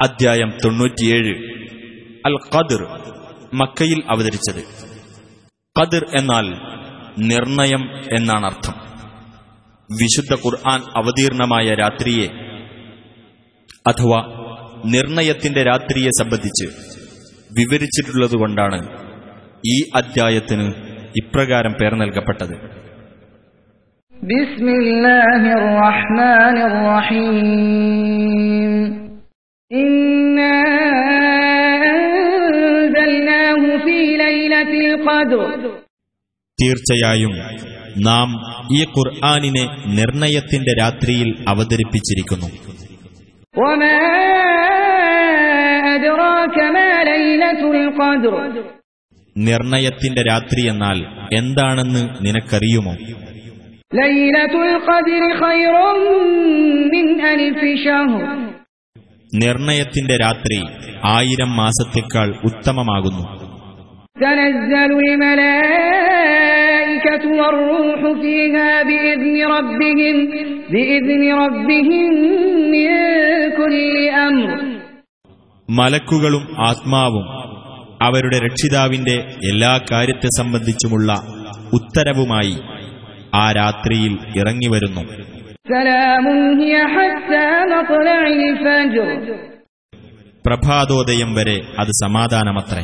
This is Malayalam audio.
അധ്യായം തൊണ്ണൂറ്റിയേഴ്. അൽ ഖദർ മക്കയിൽ അവതരിച്ചത്. ഖദർ എന്നാൽ നിർണയം എന്നാണ് അർത്ഥം. വിശുദ്ധ ഖുർആൻ അവതീർണമായ രാത്രിയെ അഥവാ നിർണയത്തിന്റെ രാത്രിയെ സംബന്ധിച്ച് വിവരിച്ചിട്ടുള്ളതുകൊണ്ടാണ് ഈ അദ്ധ്യായത്തിന് ഇപ്രകാരം പേർ നൽകപ്പെട്ടത്. ബിസ്മില്ലാഹിർ റഹ്മാനിർ റഹീം. തീർച്ചയായും നാം ഈ ഖുർആാനിനെ നിർണയത്തിന്റെ രാത്രിയിൽ അവതരിപ്പിച്ചിരിക്കുന്നു. നിർണയത്തിന്റെ രാത്രി എന്നാൽ എന്താണെന്ന് നിനക്കറിയുമോ? നിർണയത്തിന്റെ രാത്രി ആയിരം മാസത്തേക്കാൾ ഉത്തമമാകുന്നു. تنزل الملائكة والروح فيها بإذن ربهم بإذن ربهم من كل أمر മലക്കുകളും ആത്മാവും അവരുടെ രക്ഷിതാവിന്റെ എല്ലാ കാര്യത്തെ സംബന്ധിച്ചുമുള്ള ഉത്തരവുമായി ആ രാത്രിയിൽ ഇറങ്ങിവരുന്നു سلام هي حتى مطلع الفجر പ്രഭാതോദയം വരെ അത് സമാധാനമത്രേ